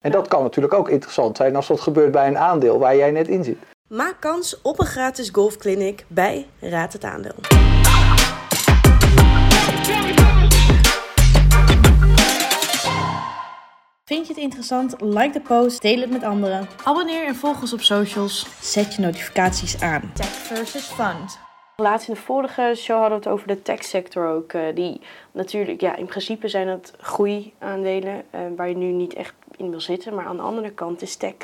En dat kan natuurlijk ook interessant zijn als dat gebeurt bij een aandeel waar jij net in zit. Maak kans op een gratis golfclinic bij Raad het Aandeel. Vind je het interessant? Like de post, deel het met anderen. Abonneer en volg ons op socials. Zet je notificaties aan. Tech versus fund. Laatst in de vorige show hadden we het over de techsector ook. eh, die natuurlijk, ja, in principe zijn dat groeiaandelen uh, waar je nu niet echt in wil zitten. Maar aan de andere kant is tech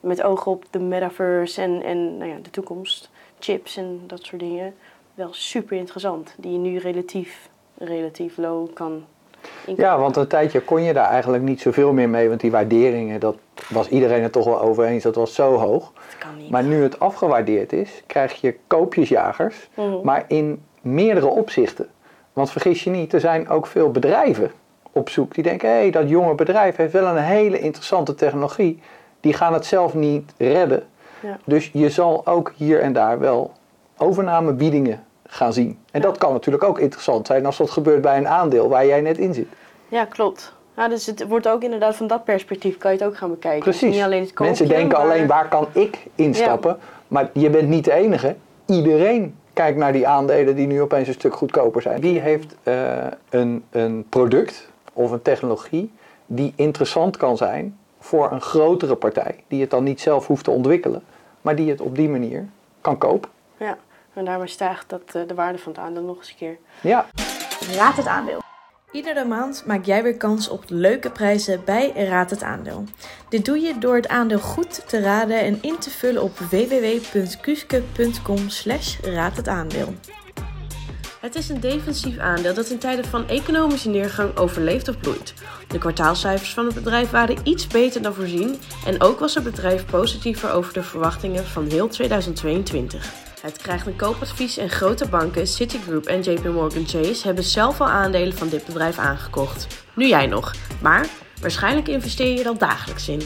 met oog op de metaverse en, en nou ja, de toekomst, chips en dat soort dingen, wel super interessant. Die je nu relatief, relatief low kan. Ja, want een tijdje kon je daar eigenlijk niet zoveel meer mee, want die waarderingen, dat was iedereen het toch wel over eens, dat was zo hoog. Dat kan niet. Maar nu het afgewaardeerd is, krijg je koopjesjagers, Mhm. maar in meerdere opzichten. Want vergis je niet, er zijn ook veel bedrijven op zoek die denken, hé, hey, dat jonge bedrijf heeft wel een hele interessante technologie. Die gaan het zelf niet redden. Ja. Dus je zal ook hier en daar wel overnamebiedingen gaan zien. En dat kan natuurlijk ook interessant zijn als dat gebeurt bij een aandeel waar jij net in zit. Ja, klopt. Ja, dus het wordt ook inderdaad van dat perspectief kan je het ook gaan bekijken. Precies. Niet alleen het koopje, Mensen denken maar- alleen waar kan ik instappen. Maar je bent niet de enige. Iedereen kijkt naar die aandelen die nu opeens een stuk goedkoper zijn. Wie heeft eh, een, een product of een technologie die interessant kan zijn voor een grotere partij. Die het dan niet zelf hoeft te ontwikkelen. Maar die het op die manier kan kopen. Ja, en daarmee stijgt dat, eh, de waarde van het aandeel nog eens een keer. Ja, Raad het aandeel. Iedere maand maak jij weer kans op leuke prijzen bij Raad het Aandeel. Dit doe je door het aandeel goed te raden en in te vullen op www.kuske.com slash raad het aandeel. Het is een defensief aandeel dat in tijden van economische neergang overleeft of bloeit. De kwartaalcijfers van het bedrijf waren iets beter dan voorzien en ook was het bedrijf positiever over de verwachtingen van heel 2022. Het krijgt een koopadvies en grote banken, Citigroup en JP Morgan Chase hebben zelf al aandelen van dit bedrijf aangekocht. Nu jij nog, maar waarschijnlijk investeer je er al dagelijks in.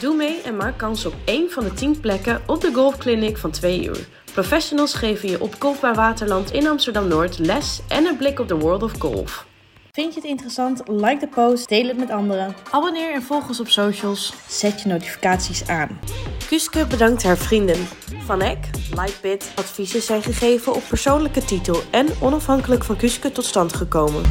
Doe mee en maak kans op één van de 10 plekken op de golfclinic van 2 uur. Professionals geven je op Golfbaar Waterland in Amsterdam-Noord les en een blik op de world of golf. Vind je het interessant? Like de post, deel het met anderen. Abonneer en volg ons op socials. Zet je notificaties aan. Kuske bedankt haar vrienden. Van Eck, Lightbit, adviezen zijn gegeven op persoonlijke titel en onafhankelijk van Kuske tot stand gekomen.